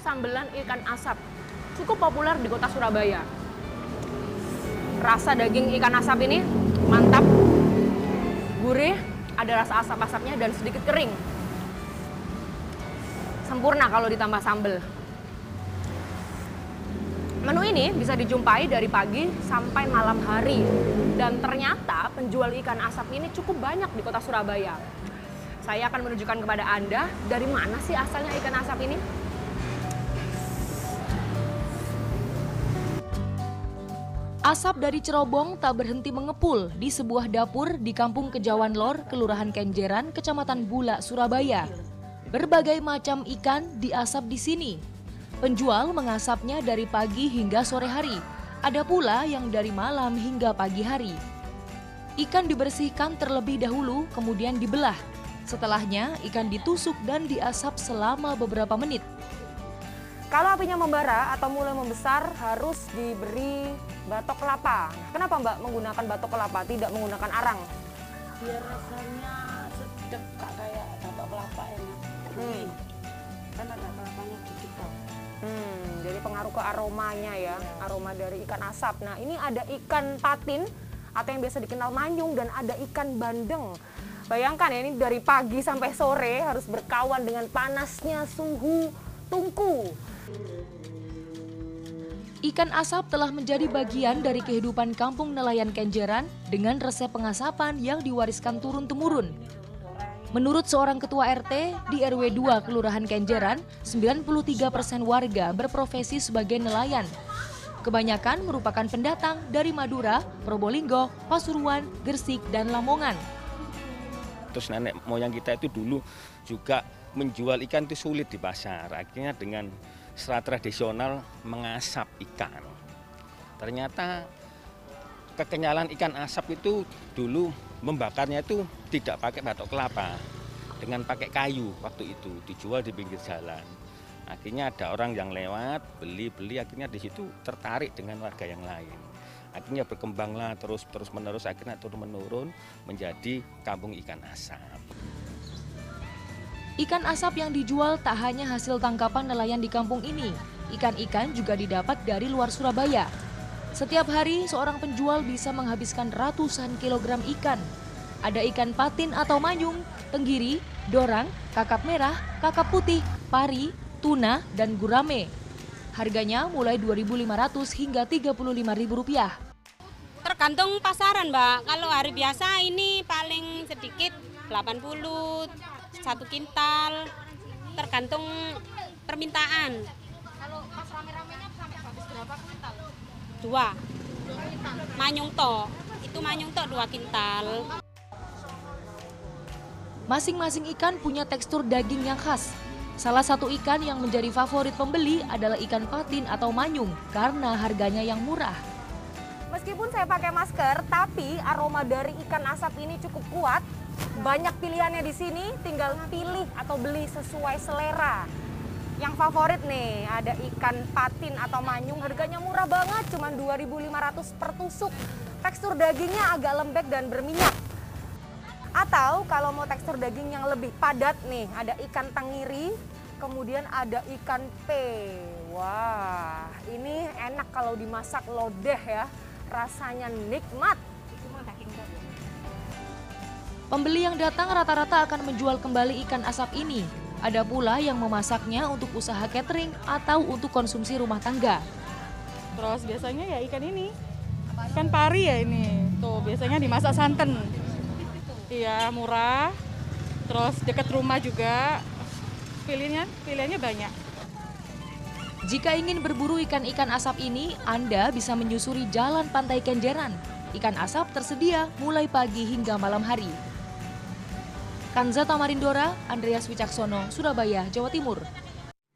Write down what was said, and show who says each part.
Speaker 1: sambelan ikan asap. Cukup populer di kota Surabaya. Rasa daging ikan asap ini mantap, gurih, ada rasa asap-asapnya dan sedikit kering. Sempurna kalau ditambah sambal. Menu ini bisa dijumpai dari pagi sampai malam hari. Dan ternyata penjual ikan asap ini cukup banyak di kota Surabaya. Saya akan menunjukkan kepada Anda dari mana sih asalnya ikan asap ini.
Speaker 2: Asap dari cerobong tak berhenti mengepul di sebuah dapur di Kampung Kejawan Lor, Kelurahan Kenjeran, Kecamatan Bula, Surabaya. Berbagai macam ikan diasap di sini. Penjual mengasapnya dari pagi hingga sore hari. Ada pula yang dari malam hingga pagi hari. Ikan dibersihkan terlebih dahulu, kemudian dibelah. Setelahnya, ikan ditusuk dan diasap selama beberapa menit.
Speaker 1: Kalau apinya membara atau mulai membesar harus diberi batok kelapa. Kenapa Mbak menggunakan batok kelapa, tidak menggunakan arang?
Speaker 3: biar rasanya sedap kak kayak batok kelapa enak
Speaker 1: Hmm.
Speaker 3: kan ada kelapanya dikit toh
Speaker 1: Hmm, jadi pengaruh ke aromanya ya, aroma dari ikan asap. Nah, ini ada ikan patin atau yang biasa dikenal manyung dan ada ikan bandeng. Bayangkan ya ini dari pagi sampai sore harus berkawan dengan panasnya suhu tungku.
Speaker 2: Ikan asap telah menjadi bagian dari kehidupan kampung nelayan Kenjeran dengan resep pengasapan yang diwariskan turun-temurun. Menurut seorang ketua RT di RW 2 Kelurahan Kenjeran, 93% persen warga berprofesi sebagai nelayan. Kebanyakan merupakan pendatang dari Madura, Probolinggo, Pasuruan, Gersik, dan Lamongan.
Speaker 4: Terus nenek moyang kita itu dulu juga menjual ikan itu sulit di pasar. Akhirnya dengan secara tradisional mengasap ikan. Ternyata kekenyalan ikan asap itu dulu membakarnya itu tidak pakai batok kelapa. Dengan pakai kayu waktu itu dijual di pinggir jalan. Akhirnya ada orang yang lewat, beli-beli, akhirnya di situ tertarik dengan warga yang lain. Akhirnya berkembanglah terus terus menerus akhirnya turun menurun menjadi kampung ikan asap.
Speaker 2: Ikan asap yang dijual tak hanya hasil tangkapan nelayan di kampung ini. Ikan-ikan juga didapat dari luar Surabaya. Setiap hari seorang penjual bisa menghabiskan ratusan kilogram ikan. Ada ikan patin atau manyung, tenggiri, dorang, kakap merah, kakap putih, pari, tuna, dan gurame. Harganya mulai 2.500 hingga 35.000 rupiah.
Speaker 5: Tergantung pasaran, Mbak. Kalau hari biasa ini paling sedikit 80 satu kintal. Tergantung permintaan.
Speaker 1: Kalau pas rame-ramenya sampai habis berapa kuintal?
Speaker 5: Dua. Manyung to. Itu manyung to dua kintal.
Speaker 2: Masing-masing ikan punya tekstur daging yang khas. Salah satu ikan yang menjadi favorit pembeli adalah ikan patin atau manyung karena harganya yang murah.
Speaker 1: Meskipun saya pakai masker, tapi aroma dari ikan asap ini cukup kuat. Banyak pilihannya di sini, tinggal pilih atau beli sesuai selera. Yang favorit nih, ada ikan patin atau manyung, harganya murah banget, cuma 2.500 per tusuk. Tekstur dagingnya agak lembek dan berminyak. Atau kalau mau tekstur daging yang lebih padat nih, ada ikan tengiri, kemudian ada ikan pe. Wah, ini enak kalau dimasak lodeh ya. Rasanya nikmat.
Speaker 2: Pembeli yang datang rata-rata akan menjual kembali ikan asap ini. Ada pula yang memasaknya untuk usaha catering atau untuk konsumsi rumah tangga.
Speaker 6: Terus biasanya ya ikan ini, ikan pari ya ini. Tuh biasanya dimasak santan. Iya murah. Terus dekat rumah juga. Pilihannya, pilihannya banyak.
Speaker 2: Jika ingin berburu ikan-ikan asap ini, Anda bisa menyusuri jalan pantai Kenjeran. Ikan asap tersedia mulai pagi hingga malam hari. Kanza Tamarindora, Andreas Wicaksono, Surabaya, Jawa Timur.